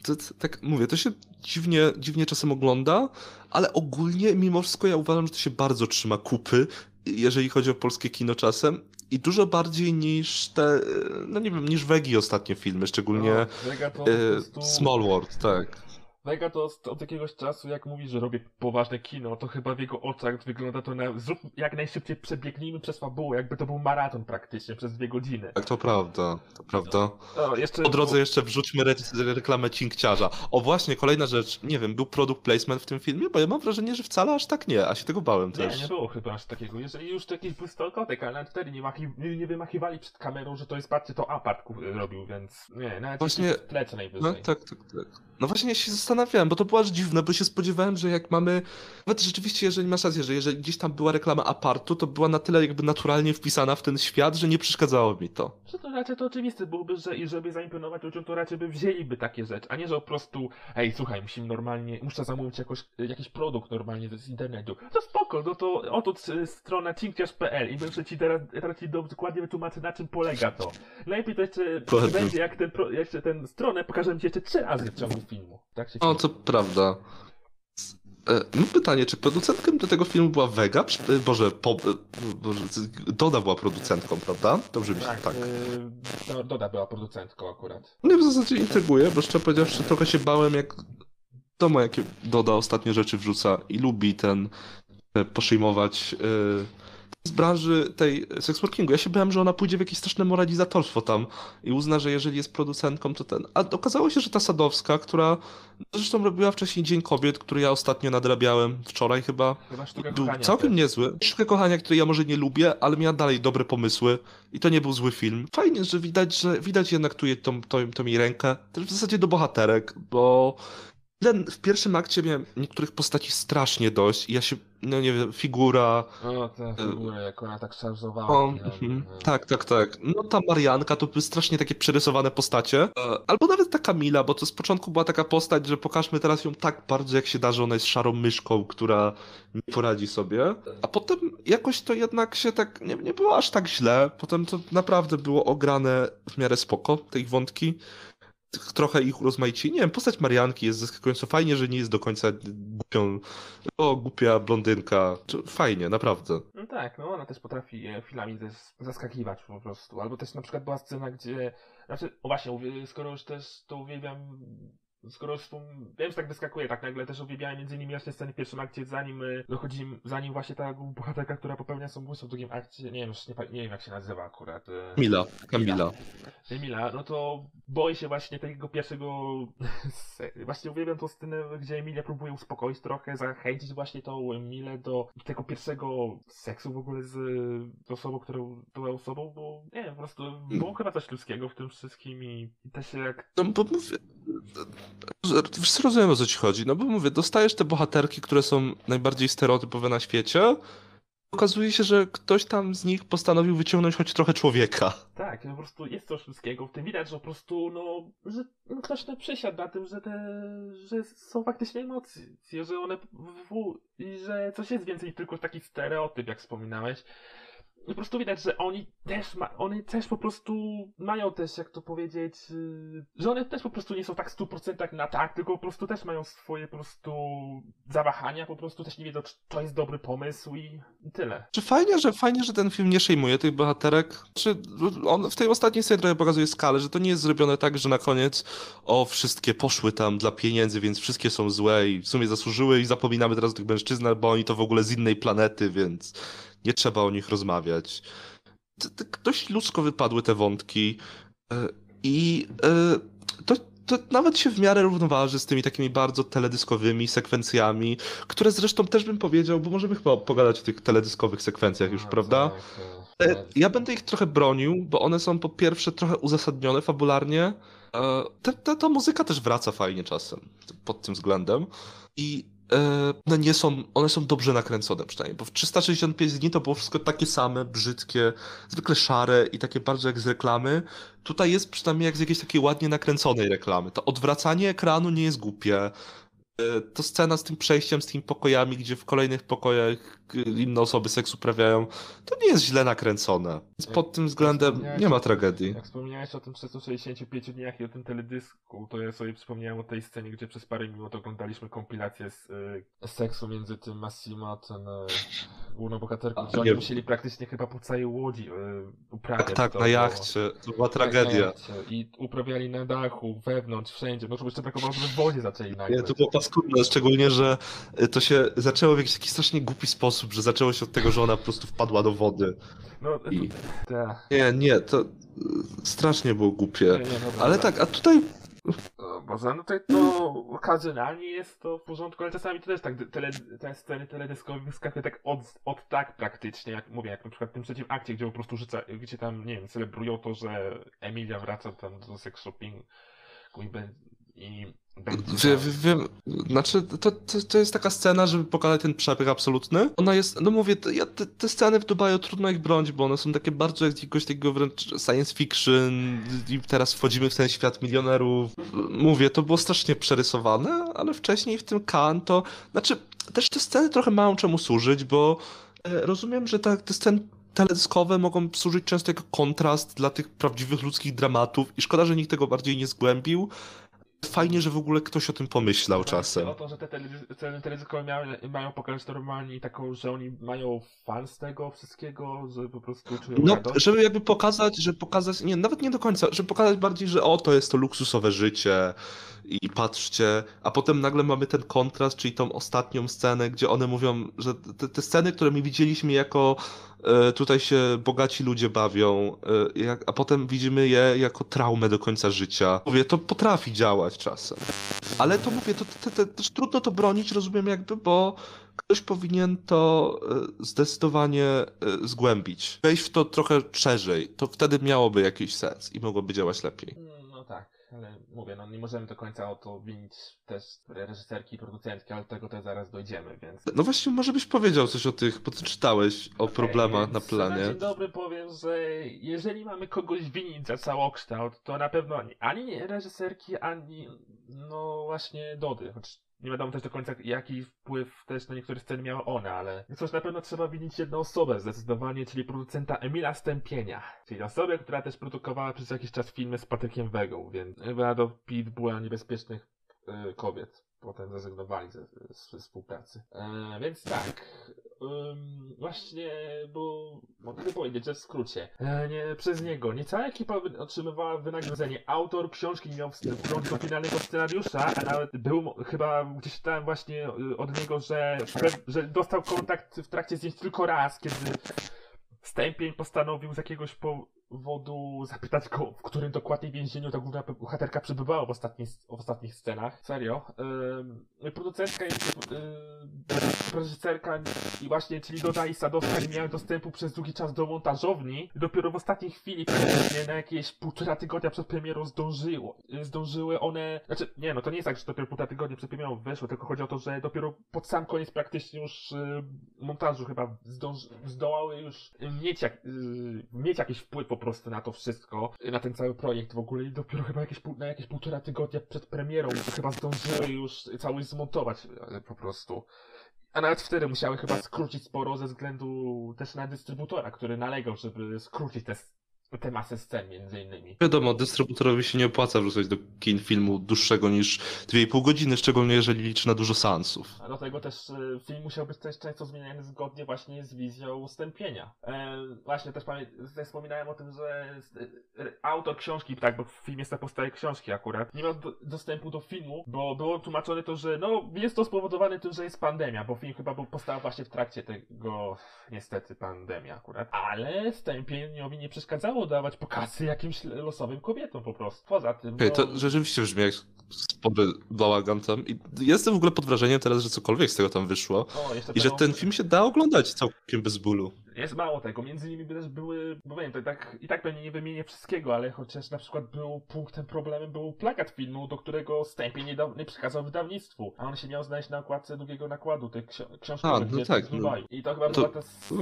To, to, tak mówię, to się dziwnie, dziwnie czasem ogląda, ale ogólnie mimo wszystko ja uważam, że to się bardzo trzyma kupy, jeżeli chodzi o polskie kino czasem. I dużo bardziej niż te, e, no nie wiem, niż Wegi ostatnie filmy, szczególnie No, to e. Small World, tak. Vega to od- jakiegoś czasu, jak mówi, że robię poważne kino, to chyba w jego oczach wygląda to na... Zrób jak najszybciej przebiegnijmy przez fabułę, jakby to był maraton praktycznie przez dwie godziny. Tak, to prawda, to prawda. O, jeszcze... Po drodze jeszcze wrzućmy re reklamę cinkciarza. O właśnie, kolejna rzecz, nie wiem, był product placement w tym filmie? Bo ja mam wrażenie, że wcale aż tak nie, a się tego bałem Nie, też. nie było chyba aż takiego. Jeżeli już to jakiś był stalkotek, ale nawet wtedy nie, machi- nie, nie wymachiwali przed kamerą, że to jest, patrzcie, to apart robił, więc nie, nawet Właśnie- tle co No najwyżej. tak, tak, tak. No właśnie ja się zastanawiałem, bo to było aż dziwne, bo się spodziewałem, że jak mamy... Nawet rzeczywiście, jeżeli masz rację, że jeżeli gdzieś tam była reklama apartu, to była na tyle jakby naturalnie wpisana w ten świat, że nie przeszkadzało mi to. Że to raczej to oczywiste byłoby, że i żeby zaimponować ludziom, to raczej by wzięliby takie rzeczy, a nie, że po prostu, ej, słuchaj, musimy normalnie, muszę zamówić jakoś, jakiś produkt normalnie z internetu. To spoko, no to oto strona cinkciarz.pl i muszę ci teraz, teraz ci dokładnie wytłumaczę, na czym polega to. Najlepiej to jeszcze będzie, jak ten, pro, jeszcze ten stronę pokażę ci jeszcze trzy razy w ciągu filmu. Tak się O, to prawda. E, Mam pytanie, czy producentką do tego filmu była Vega? E, Boże, po, e, Boże, Doda była producentką, prawda? Dobrze mi się, tak. Tak, no, Doda była producentką akurat. Mnie w zasadzie intryguje, bo szczerze powiedziawszy trochę się bałem, jak wiadomo, jakie Doda ostatnie rzeczy wrzuca i lubi ten poszejmować z branży tej seksworkingu. Ja się bałem, że ona pójdzie w jakieś straszne moralizatorstwo tam i uzna, że jeżeli jest producentką, to ten. A okazało się, że ta Sadowska, która zresztą robiła wcześniej Dzień Kobiet, który ja ostatnio nadrabiałem, wczoraj chyba, Chyba był kochania całkiem też. niezły. Sztukę kochania, której ja może nie lubię, ale miała dalej dobre pomysły i to nie był zły film. Fajnie, że widać, że widać jednak tu tą, tą, tą jej rękę, też w zasadzie do bohaterek, bo w pierwszym akcie miałem niektórych postaci strasznie dość i ja się, no nie wiem, figura, O, te figury, jak ona tak szarżowała. o, no, mhm, no. tak, tak, tak. No ta Marianka to były strasznie takie przerysowane postacie. E, Albo nawet ta Kamila, bo to z początku była taka postać, że pokażmy teraz ją tak bardzo jak się da, że ona jest szarą myszką, która nie poradzi sobie. A potem jakoś to jednak się tak, nie, nie było aż tak źle. Potem to naprawdę było ograne w miarę spoko, te ich wątki. Trochę ich urozmaici. Nie wiem, postać Marianki jest zaskakująco fajnie, że nie jest do końca głupią, o, głupia blondynka. Fajnie, naprawdę. No tak, no ona też potrafi e, chwilami zaskakiwać po prostu. Albo też na przykład była scena, gdzie. Znaczy, o właśnie, skoro już też to uwielbiam. Skoro już wspom... wiem, że tak wyskakuje, tak nagle też uwielbiałem między innymi właśnie sceny w pierwszym akcie, zanim dochodzi, zanim właśnie ta bohaterka, która popełnia samobójstwo w drugim akcie, nie wiem, już nie, nie wiem jak się nazywa akurat. Mila, Kamila. Emila, no to boi się właśnie tego pierwszego. Właśnie uwielbiam tą scenę, gdzie Emilia próbuje uspokoić trochę, zachęcić właśnie tą Emilę do tego pierwszego seksu w ogóle z osobą, którą była osobą, bo nie wiem, po prostu było chyba coś ludzkiego w tym wszystkim i, i też jak. No bo mówię. Wiesz, o co ci chodzi. No bo mówię, dostajesz te bohaterki, które są najbardziej stereotypowe na świecie. Okazuje się, że ktoś tam z nich postanowił wyciągnąć choć trochę człowieka. Tak, po prostu jest coś ludzkiego w tym. Widać, że po prostu, no, że no, ktoś tam przesiadł na tym, że te, że są faktycznie emocje, że one, w, i że coś jest więcej niż tylko taki stereotyp, jak wspominałeś. Po prostu widać, że oni też ma, oni też po prostu mają też, jak to powiedzieć, yy, że one też po prostu nie są tak w 100% na tak, tylko po prostu też mają swoje po prostu zawahania, po prostu też nie wiedzą, czy to jest dobry pomysł i, i tyle. Czy fajnie, że fajnie, że ten film nie przejmuje tych bohaterek? Czy on w tej ostatniej scenie trochę pokazuje skalę, że to nie jest zrobione tak, że na koniec o wszystkie poszły tam dla pieniędzy, więc wszystkie są złe i w sumie zasłużyły i zapominamy teraz o tych mężczyznach, bo oni to w ogóle z innej planety, więc nie trzeba o nich rozmawiać. Dość ludzko wypadły te wątki e, i e, to, to nawet się w miarę równoważy z tymi takimi bardzo teledyskowymi sekwencjami, które zresztą też bym powiedział, bo możemy chyba pogadać o tych teledyskowych sekwencjach już, prawda? tak, tak. E, Ja będę ich trochę bronił, bo one są po pierwsze trochę uzasadnione fabularnie. Ta, ta, ta muzyka też wraca fajnie czasem pod tym względem. I e, one nie są, one są dobrze nakręcone przynajmniej, bo w 365 dni to było wszystko takie same, brzydkie, zwykle szare i takie bardzo jak z reklamy. Tutaj jest przynajmniej jak z jakiejś takiej ładnie nakręconej reklamy. To odwracanie ekranu nie jest głupie. E, To scena z tym przejściem, z tymi pokojami, gdzie w kolejnych pokojach inne osoby seks uprawiają, to nie jest źle nakręcone. Więc pod tym względem nie ma tragedii. Jak wspomniałeś o tym 365 dniach i o tym teledysku, to ja sobie przypomniałem o tej scenie, gdzie przez parę minut oglądaliśmy kompilację z y, seksu między tym Massimo a ten y, główną bohaterką, gdzie oni musieli praktycznie chyba po całej łodzi y, uprawiać Tak, tak, to, na jachcie. To była tragedia. I uprawiali na dachu, wewnątrz, wszędzie. No to jeszcze brakowało, żeby w wodzie zaczęli nagle. Nie, to było paskudne, szczególnie, że to się zaczęło w jakiś taki strasznie głupi sposób, że zaczęło się od tego, że ona po prostu wpadła do wody. No, I- ta, Nie, nie, to y, strasznie było głupie. nie, dobra, Ale tak, a tutaj O Boże, no tutaj to okazjonalnie jest to w porządku, ale czasami to też tak, tele, te sceny teledyskowe wyskakuje tak od, od tak praktycznie, jak mówię, jak na przykład w tym trzecim akcie, gdzie po prostu rzuca, gdzie tam, nie wiem, celebrują to, że Emilia wraca tam do sex shoppingu i, i. Wie, wie, wiem, znaczy to, to, to jest taka scena, żeby pokazać ten przepych absolutny. Ona jest, no mówię, te, ja, te, te sceny w Dubaju trudno ich bronić, bo one są takie bardzo jak jakiegoś takiego wręcz science fiction i teraz wchodzimy w ten świat milionerów. Mówię, to było strasznie przerysowane, ale wcześniej w tym Kan to, znaczy też te sceny trochę mają czemu służyć, bo e, rozumiem, że tak, te sceny teledyskowe mogą służyć często jako kontrast dla tych prawdziwych ludzkich dramatów i szkoda, że nikt tego bardziej nie zgłębił. Fajnie, że w ogóle ktoś o tym pomyślał czasem. O to, że te sceny teledyskowe miały, mają pokazać normalnie taką, że oni mają fan z tego wszystkiego, że po prostu czują No, radość. żeby jakby pokazać, że pokazać, nie, nawet nie do końca, żeby pokazać bardziej, że o, to jest to luksusowe życie i patrzcie, a potem nagle mamy ten kontrast, czyli tą ostatnią scenę, gdzie one mówią, że te, te sceny, które my widzieliśmy jako tutaj się bogaci ludzie bawią, e, a potem widzimy je jako traumę do końca życia. Mówię, to potrafi działać czasem. Ale to mówię, to, to, to, też trudno to bronić, rozumiem jakby, bo ktoś powinien to e, zdecydowanie e, zgłębić. Wejść w to trochę szerzej, to wtedy miałoby jakiś sens i mogłoby działać lepiej. Mm, No tak, ale mówię, no nie możemy do końca o to winić też reżyserki i producentki, ale do tego też zaraz dojdziemy, więc... No właśnie, może byś powiedział coś o tych, bo ty czytałeś o Okej, problemach na Na planie. dzień dobry powiem, że jeżeli mamy kogoś winić za całokształt, to na pewno ani, ani reżyserki, ani no właśnie Dody, choć nie wiadomo też do końca jaki wpływ też na niektóre sceny miała ona, ale coś na pewno trzeba winić jedną osobę zdecydowanie, czyli producenta Emila Stępienia, czyli osobę, która też produkowała przez jakiś czas filmy z Patrykiem Wegą, więc chyba do Pit była niebezpiecznych y, kobiet. Potem zrezygnowali ze, ze współpracy. E, więc tak, ym, właśnie, bo mogę powiedzieć, że w skrócie, e, nie, przez niego niecała ekipa otrzymywała wynagrodzenie. Autor książki miał wstępu do finalnego scenariusza, a nawet był, chyba gdzieś czytałem właśnie y, od niego, że, że dostał kontakt w trakcie zdjęć tylko raz, kiedy Stępień postanowił z jakiegoś powodu zapytać go, w którym dokładnie więzieniu ta główna bohaterka przebywała w, ostatnich, w ostatnich scenach. Serio. Ym, producentka jest yy, reżyserka i właśnie, czyli Doda i Sadowska nie miały dostępu przez długi czas do montażowni. Dopiero w ostatniej chwili, praktycznie na jakieś półtora tygodnia przed premierą zdążyło. y, Zdążyły one, znaczy nie no, to nie jest tak, że dopiero półtora tygodnia przed premierą wyszło, tylko chodzi o to, że dopiero pod sam koniec praktycznie już yy, montażu chyba zdąży, zdołały już mieć, jak, yy, mieć jakiś wpływ po prostu na to wszystko, na ten cały projekt w ogóle i dopiero chyba jakieś, pół- na jakieś półtora tygodnia przed premierą chyba zdążyły już całość zmontować po prostu. A nawet wtedy musiały chyba skrócić sporo ze względu też na dystrybutora, który nalegał, żeby skrócić te, te masę scen między innymi. Wiadomo, dystrybuutorowi się nie opłaca wrzucać do kin filmu dłuższego niż 2,5 godziny, szczególnie jeżeli liczy na dużo seansów. A do tego też e, film musiał być też często zmieniany zgodnie właśnie z wizją stępienia. E, właśnie też, pamię- wspominałem o tym, że s- e, autor książki, tak, bo w filmie jest ta powstaje książki akurat, nie miał do, dostępu do filmu, bo było tłumaczone to, że no jest to spowodowane tym, że jest pandemia, bo film chyba był powstał właśnie w trakcie tego, niestety, pandemia akurat. Ale stępieniowi nie przeszkadzało dawać pokazy jakimś losowym kobietom po prostu. Poza tym, Okej, no, to rzeczywiście brzmi jak spory bałagan tam i jestem w ogóle pod wrażeniem teraz, że cokolwiek z tego tam wyszło o, i że ten film się da oglądać całkiem bez bólu. Jest mało tego, między innymi też były, bo wiem, to i tak, i tak pewnie nie wymienię wszystkiego, ale chociaż na przykład był punktem, problemem był plakat filmu, do którego Stępień nie, da, nie przekazał wydawnictwu, a on się miał znaleźć na okładce drugiego nakładu tej ksi- książki, A, no tak, z no. I to chyba To- była ta,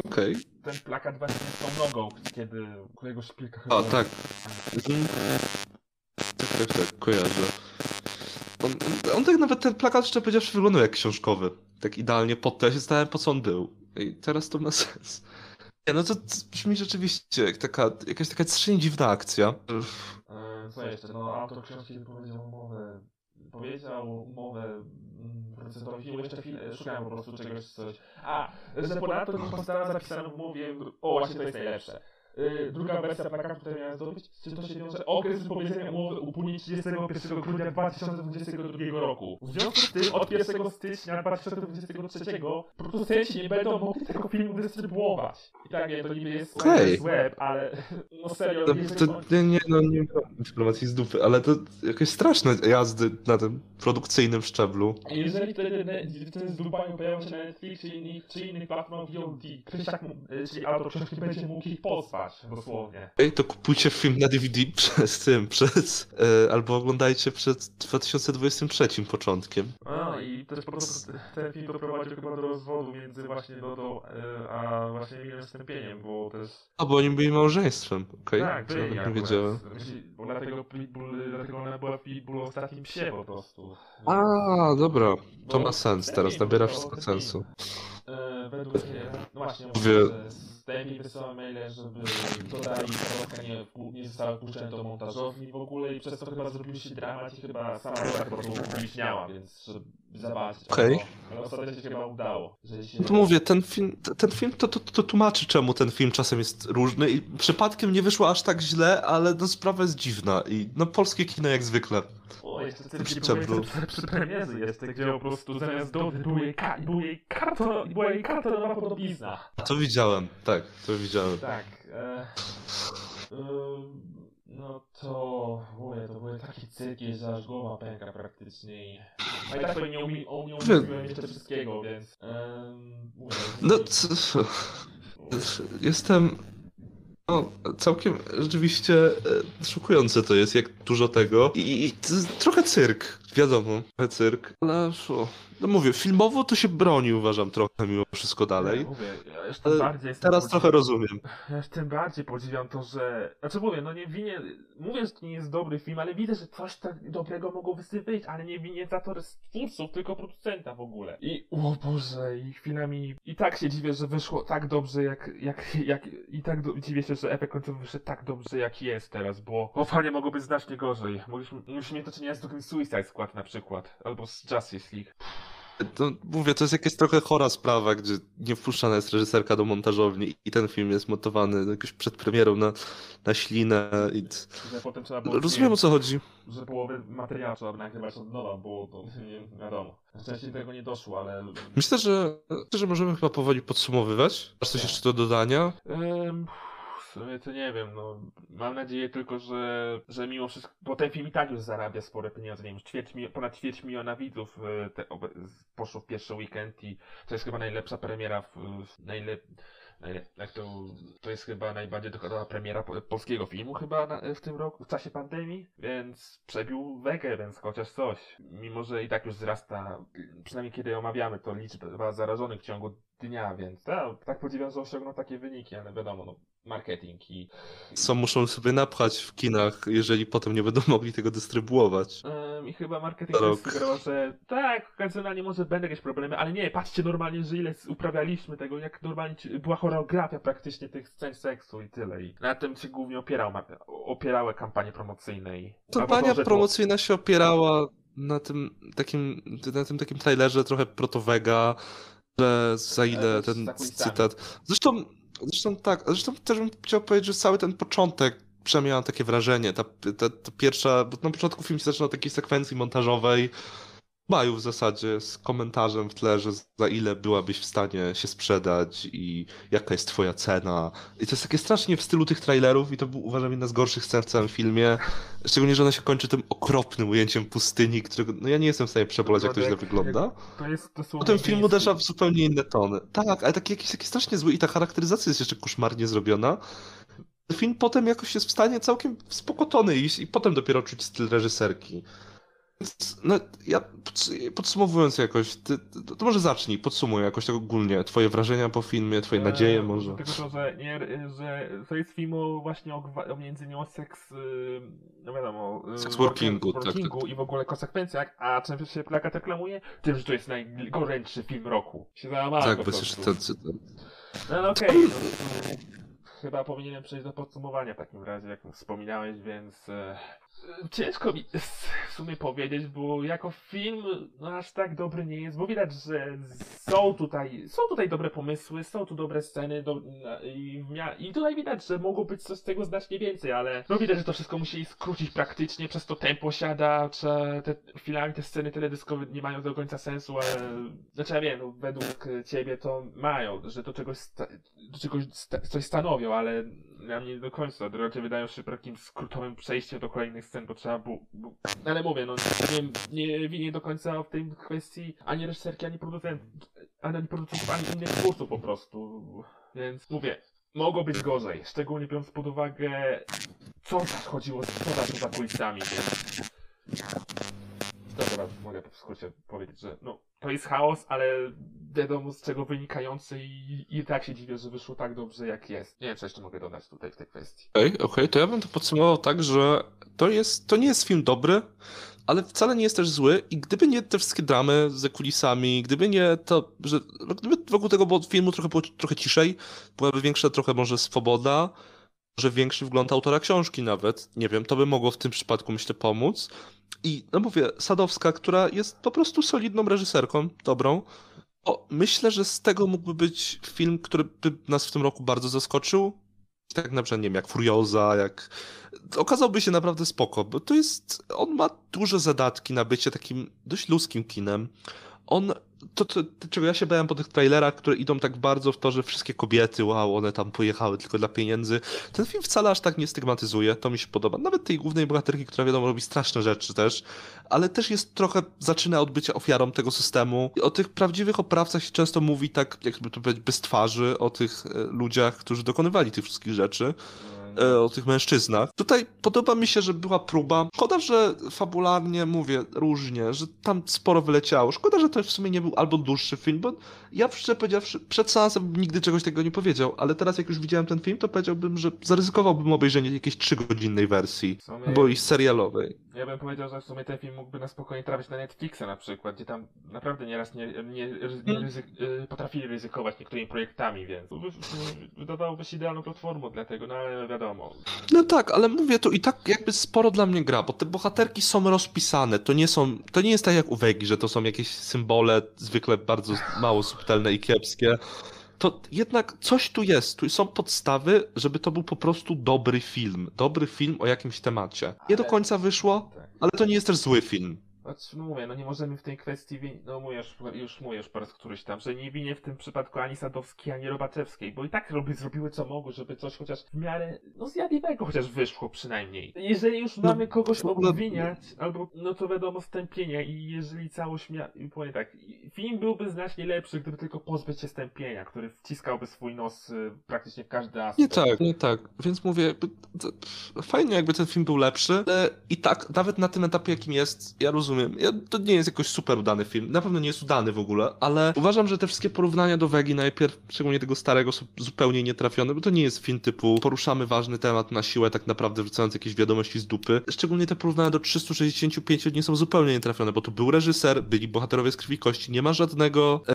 Okej. ten plakat właśnie z tą nogą, kiedy którego szpilka chyba... A, tak. Mhm. Tak, tak, tak, kojarzę. On, on tak nawet ten plakat, jeszcze powiedziawszy, wyglądał jak książkowy. Tak idealnie pod to. Ja się zastanawiam, po co on był. I teraz to ma sens. Nie, no to to brzmi rzeczywiście jak taka, jakaś taka strasznie dziwna akcja. E, Co jeszcze? No, autor książki powiedział umowę. Powiedział umowę mm, producentowi filmu, jeszcze chwilę, szukałem po prostu czegoś, coś. A, że ponadto nie została zapisana w umowie, o właśnie to jest najlepsze. Y, Druga wersja plakatu, którą miałem zdobyć, czy to się wiąże okres wypowiedzenia umowy upłynie 31 grudnia 2022 roku. W związku z tym od 1 stycznia 2023 producenci nie będą mogli tego filmu dystrybuować. I tak nie, to niby jest Okej. web, ale no serio, To, jeżeli to, nie, nie, no nie informacji z dupy, ale to jakieś straszne jazdy na tym produkcyjnym szczeblu. Jeżeli wtedy wtedy z Dubaju pojawią się na Netflix czy innych, czy innych platformach VOD, Krysiak, y, czyli autor książki, będzie mógł ich pozwać, dosłownie. Ej, to kupujcie film na DVD przez tym, przez, e, albo oglądajcie przed 2023 początkiem. A i też po prostu ten film doprowadził chyba do rozwodu między właśnie Dodą y, a właśnie Emilem Stępieniem, bo też... A, bo oni byli małżeństwem, okej? tak, to byli nawet nie wiedziałem. Myśli- Bo dlatego Pitbull, dlatego ona była w Pitbullu ostatnim psie po prostu. A, dobra, to Bo ma sens teraz, nabiera wszystko sensu. E, według mnie, no właśnie, mówię, że Stępień wysyłał maile, żeby dodali Karolka nie, wpu- nie zostały wpuszczone do montażowni w ogóle i przez to chyba zrobił się dramat i chyba sama po prostu upubliczniała, więc żeby zobaczyć. Okej. ale- Ale ostatecznie się chyba udało. Że się... No to mówię, ten film, ten film to, to, to tłumaczy, czemu ten film czasem jest różny i przypadkiem nie wyszło aż tak źle, ale no sprawa jest dziwna i no polskie kino jak zwykle. Oj, jeszcze cyrk nie Szczeblu. był jeszcze jeszcze, gdzie po prostu zamiast dowody był jej, ka- był jej karton, była jej kartonowa podobizna. To widziałem, tak, to widziałem. Tak. E, ym, no to... Mówię, to były takie cyrki, że aż głowa pęka praktycznie i... A i tak pewnie nie, umi, o, nie umówiłem jeszcze wszystkiego, więc... Um, mówię, No, c- jestem. No, całkiem rzeczywiście e, szokujące to jest, jak dużo tego. I, i trochę cyrk, wiadomo, trochę cyrk. Ale o, no mówię, filmowo to się broni, uważam trochę mimo wszystko dalej. Mówię, ja już tym Ale bardziej jestem Teraz trochę rozumiem. Ja już tym bardziej podziwiam to, że... Znaczy mówię, no nie winię... Mówię, że to nie jest dobry film, ale widzę, że coś tak dobrego mogło z tym wyjść, ale nie winię za to twórców, tylko producenta w ogóle. I o Boże, i chwilami... I tak się dziwię, że wyszło tak dobrze, jak... jak, jak I tak do, dziwię się, że efekt końcowy wyszedł tak dobrze, jak jest teraz, bo... O panie, mogło być znacznie gorzej. Mogliśmy, mogliśmy mieć do czynienia z drugim Suicide Squad na przykład, albo z Justice League. To, mówię, to jest jakaś trochę chora sprawa, gdzie nie wpuszczana jest reżyserka do montażowni i ten film jest montowany jakoś przed premierą na, na ślinę. I... Potem trzeba było... Rozumiem o co chodzi. że połowę materiału trzeba nagrywać od nowa, bo to nie wiadomo. Do tego nie doszło, ale... Myślę, że, że możemy chyba powoli podsumowywać. Masz coś jeszcze do dodania? W sumie to nie wiem, no. Mam nadzieję tylko, że, że mimo wszystko... Bo ten film i tak już zarabia spore pieniądze, nie wiem, ćwierć, ponad ćwierć miliona widzów e, te, poszło w pierwszy weekend i to jest chyba najlepsza premiera w... w najlep... najle- Jak to, to jest chyba najbardziej dochodowa premiera po- polskiego filmu chyba na, w tym roku, w czasie pandemii, więc przebił wegę, więc chociaż coś. Mimo, że i tak już wzrasta, przynajmniej kiedy omawiamy to liczba zarażonych w ciągu dnia, więc tak, tak podziwiam, że osiągnął takie wyniki, ale wiadomo, no, marketing i... Co muszą sobie napchać w kinach, jeżeli potem nie będą mogli tego dystrybuować. Ym, I chyba marketing sugerował, że tak, okazjonalnie może będą jakieś problemy, ale nie, patrzcie normalnie, że ile uprawialiśmy tego, jak normalnie była choreografia praktycznie tych scen seksu i tyle. I na tym się głównie opierał, opierały kampanie promocyjne i... Kampania to- promocyjna się opierała na tym takim, na tym takim trailerze trochę protowega, że za ile też ten cytat. Zresztą, zresztą tak, zresztą też bym chciał powiedzieć, że cały ten początek przynajmniej mam takie wrażenie, ta, ta, ta pierwsza, bo na początku film się zaczyna od takiej sekwencji montażowej, Maju w zasadzie z komentarzem w tle, że za ile byłabyś w stanie się sprzedać i jaka jest twoja cena. I to jest takie strasznie w stylu tych trailerów i to był uważam jedna z gorszych scen w całym filmie. Szczególnie, że ona się kończy tym okropnym ujęciem pustyni, którego no ja nie jestem w stanie przeboleć jak to źle wygląda. To jest. Potem film uderza w zupełnie inne tony. Tak, ale taki jakiś taki strasznie zły i ta charakteryzacja jest jeszcze koszmarnie zrobiona. Film potem jakoś jest w stanie całkiem spokotony iść i potem dopiero czuć styl reżyserki. No, ja pods- podsumowując jakoś, ty, to, to może zacznij, podsumuj jakoś tak ogólnie twoje wrażenia po filmie, twoje nadzieje Eee, może. Tylko to, że, nie, że to jest film o właśnie o, o między innymi o seks, yy, no wiadomo, yy, Sex workingu, tak, workingu i w ogóle konsekwencjach, a czym się plakat reklamuje? Tym, że to jest najgorętszy film roku. Się załamałem Tak, jest jeszcze ten cytat. No ale okej, no, to chyba powinienem przejść do podsumowania w takim razie, jak wspominałeś, więc e, ciężko mi w sumie powiedzieć, bo jako film no, aż tak dobry nie jest, bo widać, że są tutaj, są tutaj dobre pomysły, są tu dobre sceny do, i, i tutaj widać, że mogło być coś z tego znacznie więcej, ale no widać, że to wszystko musieli skrócić praktycznie, przez to tempo siada, czy te chwilami te sceny teledyskowe nie mają do końca sensu, ale znaczy ja wiem, no, według ciebie to mają, że do czegoś, do czegoś coś stanowią, ale na mnie nie do końca. Raczej wydają się takim skrótowym przejściem do kolejnych scen, bo trzeba było. Ale mówię, no nie, nie winię do końca w tej kwestii ani reżyserki, ani producentów, ani producentów, ani innych twórców po prostu. Więc mówię, mogło być gorzej, szczególnie biorąc pod uwagę, co chodziło, co za kulisami, więc. Mogę w skrócie powiedzieć, że no, to jest chaos, ale wiadomo z czego wynikający i, i tak się dziwię, że wyszło tak dobrze jak jest. Nie wiem, co jeszcze mogę dodać tutaj w tej kwestii. Okej, okej, to ja bym to podsumował tak, że to jest, to nie jest film dobry, ale wcale nie jest też zły i gdyby nie te wszystkie dramy ze kulisami, gdyby nie to, że no, gdyby wokół tego było, filmu trochę było trochę ciszej, byłaby większa trochę może swoboda, może większy wgląd autora książki nawet, nie wiem, to by mogło w tym przypadku myślę pomóc. I no mówię, Sadowska, która jest po prostu solidną reżyserką, dobrą, o, myślę, że z tego mógłby być film, który by nas w tym roku bardzo zaskoczył, tak na przykład, nie wiem, jak Furioza, jak... Okazałby się naprawdę spoko, bo to jest... On ma duże zadatki na bycie takim dość ludzkim kinem. On... To, to, to, czego ja się bałem po tych trailerach, które idą tak bardzo w to, że wszystkie kobiety, wow, one tam pojechały tylko dla pieniędzy. Ten film wcale aż tak nie stygmatyzuje, to mi się podoba. Nawet tej głównej bohaterki, która wiadomo robi straszne rzeczy też, ale też jest trochę, zaczyna od bycia ofiarą tego systemu. I o tych prawdziwych oprawcach się często mówi tak, jakby to powiedzieć, bez twarzy, o tych e, ludziach, którzy dokonywali tych wszystkich rzeczy o tych mężczyznach. Tutaj podoba mi się, że była próba. Szkoda, że fabularnie mówię różnie, że tam sporo wyleciało. Szkoda, że to w sumie nie był albo dłuższy film, bo ja szczerze powiedziawszy, przed seansem nigdy czegoś tego nie powiedział, ale teraz jak już widziałem ten film, to powiedziałbym, że zaryzykowałbym obejrzenie jakiejś trzygodzinnej wersji, sumie- bo i serialowej. Ja bym powiedział, że w sumie ten film mógłby na spokojnie trafić na Netflixa na przykład, gdzie tam naprawdę nieraz nie, nie, nie ryzyk, y, potrafili ryzykować niektórymi projektami, więc wy- wy- wydawałoby się idealną platformą dla tego, no ale wiadomo. No tak, ale mówię, to i tak jakby sporo dla mnie gra, bo te bohaterki są rozpisane, to nie są, to nie jest tak jak u Wegi, że to są jakieś symbole zwykle bardzo mało subtelne i kiepskie. To jednak coś tu jest, tu są podstawy, żeby to był po prostu dobry film, dobry film o jakimś temacie. Nie do Ale- końca wyszło, Tak. ale to nie jest też zły film. Znaczy, no mówię, no nie możemy w tej kwestii, win- no mówię, już, już po raz któryś tam, że nie winię w tym przypadku ani Sadowskiej, ani Robaczewskiej, bo i tak robi, zrobiły co mogły, żeby coś chociaż w miarę, no zjadliwego chociaż wyszło przynajmniej. Jeżeli już No, mamy kogoś w ogóle- obwiniać, albo, no to wiadomo, stępienia i jeżeli całość mia... i powiem tak, film byłby znacznie lepszy, gdyby tylko pozbyć się stępienia, który wciskałby swój nos y, praktycznie w każdy aspekt. Nie tak, nie tak. Więc mówię, to, fajnie jakby ten film był lepszy, ale i tak, nawet na tym etapie jakim jest, ja rozumiem, ja, to nie jest jakoś super udany film, na pewno nie jest udany w ogóle, ale uważam, że te wszystkie porównania do Wegi najpierw, szczególnie tego starego, są zupełnie nietrafione, bo to nie jest film typu poruszamy ważny temat na siłę, tak naprawdę wrzucając jakieś wiadomości z dupy. Szczególnie te porównania do 365 dni są zupełnie nietrafione, bo tu był reżyser, byli bohaterowie z krwi kości, nie ma żadnego e,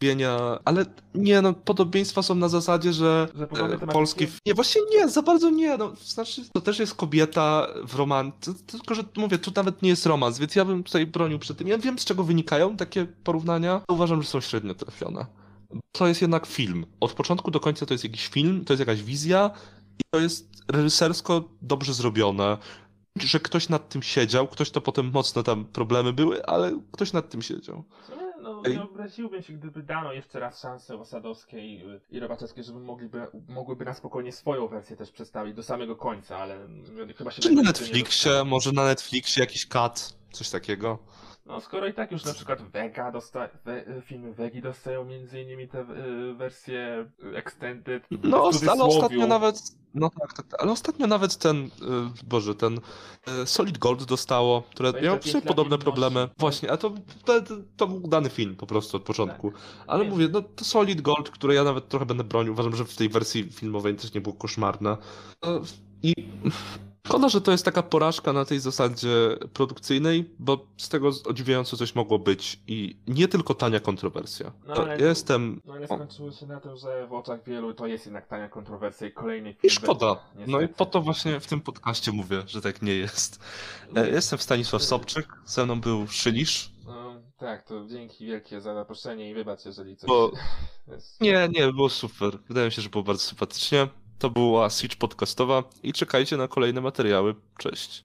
bienia, ale nie no, podobieństwa są na zasadzie, że Że e, polski... Nie, właśnie nie, za bardzo nie, no, znaczy to też jest kobieta w romantyce, tylko że mówię, tu nawet nie jest romans, więc ja bym tutaj bronił przed tym. Ja wiem z czego wynikają takie porównania, uważam, że są średnio trafione. To jest jednak film. Od początku do końca to jest jakiś film, to jest jakaś wizja i to jest reżysersko dobrze zrobione. Że ktoś nad tym siedział, ktoś to potem mocno tam problemy były, ale ktoś nad tym siedział. No, nie obraziłbym się, gdyby dano jeszcze raz szansę Osadowskiej y, i Robaczewskiej, żeby mogliby, mogłyby na spokojnie swoją wersję też przedstawić do samego końca, ale y, chyba się Czy na Netflixie, może na Netflixie jakiś cut, coś takiego. No skoro i tak już na przykład Vega dosta we, filmy Vegi dostają między innymi te y, wersje extended, No, osta- ale ostatnio nawet. No tak, tak, tak, ale ostatnio nawet ten, y, Boże, ten y, Solid Gold dostało, które 25 miało podobne problemy. Właśnie, a to, to, to, był udany film po prostu od początku. Ale Nie. mówię, no to Solid Gold, które ja nawet trochę będę bronił, uważam, że w tej wersji filmowej też nie było koszmarne. No, I szkoda, że to jest taka porażka na tej zasadzie produkcyjnej, bo z tego odziwiająco coś mogło być i nie tylko tania kontrowersja. No, ale- ja jestem No ale skończyło się na tym, że w oczach wielu to jest jednak tania kontrowersja i kolejny film. I szkoda. będzie, No i po to właśnie w tym podcaście mówię, że tak nie jest. E, Jestem Stanisław Sobczyk, ze mną był Szylisz. No, tak, to dzięki wielkie za zaproszenie i wybacz, jeżeli coś Bo- jest... Nie, nie, było super. Wydaje mi się, że było bardzo sympatycznie. To była Switch podcastowa i czekajcie na kolejne materiały. Cześć.